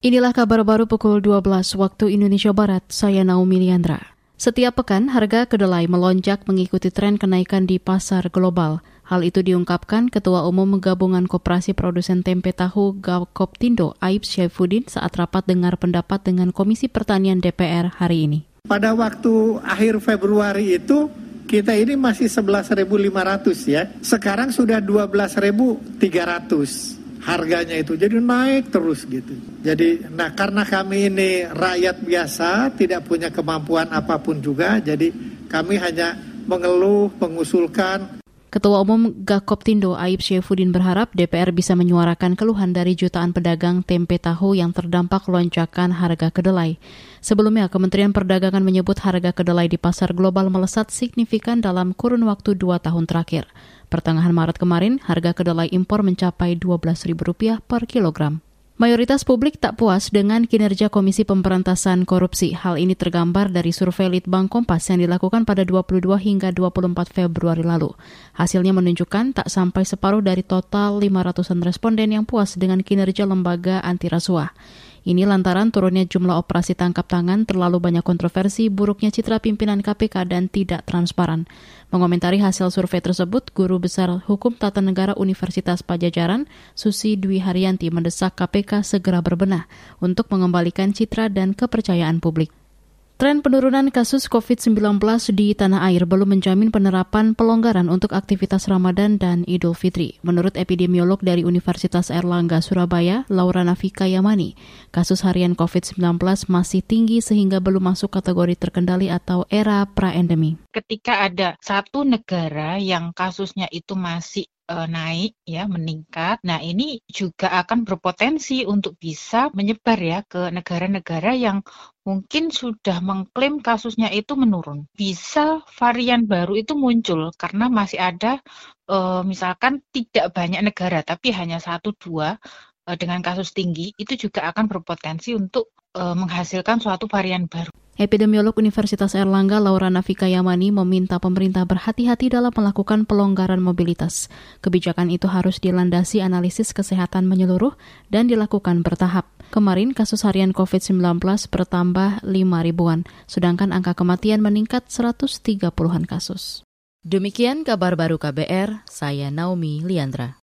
Inilah kabar baru pukul 12 waktu Indonesia Barat, saya Naomi Liandra. Setiap pekan, harga kedelai melonjak mengikuti tren kenaikan di pasar global. Hal itu diungkapkan Ketua Umum Gabungan Koperasi Produsen Tempe Tahu Gakoptindo Aib Syaifuddin saat rapat dengar pendapat dengan Komisi Pertanian DPR hari ini. Pada waktu akhir Februari itu kita ini masih 11.500 ya. Sekarang sudah 12.300 harganya itu jadi naik terus gitu. Jadi nah karena kami ini rakyat biasa tidak punya kemampuan apa pun juga jadi kami hanya mengeluh, mengusulkan Ketua Umum Gakoptindo Aib Syaifuddin berharap DPR bisa menyuarakan keluhan dari jutaan pedagang tempe tahu yang terdampak lonjakan harga kedelai. Sebelumnya, Kementerian Perdagangan menyebut harga kedelai di pasar global melesat signifikan dalam kurun waktu dua tahun terakhir. Pertengahan Maret kemarin, harga kedelai impor mencapai Rp12.000 per kilogram. Mayoritas publik tak puas dengan kinerja Komisi Pemberantasan Korupsi. Hal ini tergambar dari survei Litbang Kompas yang dilakukan pada 22 hingga 24 Februari lalu. Hasilnya menunjukkan tak sampai separuh dari total 500-an responden yang puas dengan kinerja lembaga anti rasuah. Ini lantaran turunnya jumlah operasi tangkap tangan, terlalu banyak kontroversi, buruknya citra pimpinan KPK, dan tidak transparan. Mengomentari hasil survei tersebut, Guru Besar Hukum Tata Negara Universitas Pajajaran, Susi Dwi Haryanti mendesak KPK segera berbenah untuk mengembalikan citra dan kepercayaan publik. Tren penurunan kasus COVID-19 di tanah air belum menjamin penerapan pelonggaran untuk aktivitas Ramadan dan Idul Fitri. Menurut epidemiolog dari Universitas Erlangga Surabaya, Laura Nafika Yamani, kasus harian COVID-19 masih tinggi sehingga belum masuk kategori terkendali atau era pra-endemi. Ketika ada satu negara yang kasusnya itu masih uh, naik ya meningkat. Nah, ini juga akan berpotensi untuk bisa menyebar ya ke negara-negara yang mungkin sudah mengklaim kasusnya itu menurun. Bisa varian baru itu muncul karena masih ada uh, misalkan tidak banyak negara tapi hanya satu dua dengan kasus tinggi itu juga akan berpotensi untuk uh, menghasilkan suatu varian baru. Epidemiolog Universitas Erlangga Laura Nafika Yamani meminta pemerintah berhati-hati dalam melakukan pelonggaran mobilitas. Kebijakan itu harus dilandasi analisis kesehatan menyeluruh dan dilakukan bertahap. Kemarin kasus harian COVID-19 bertambah 5 ribuan, sedangkan angka kematian meningkat 130-an kasus. Demikian kabar baru KBR, saya Naomi Liandra.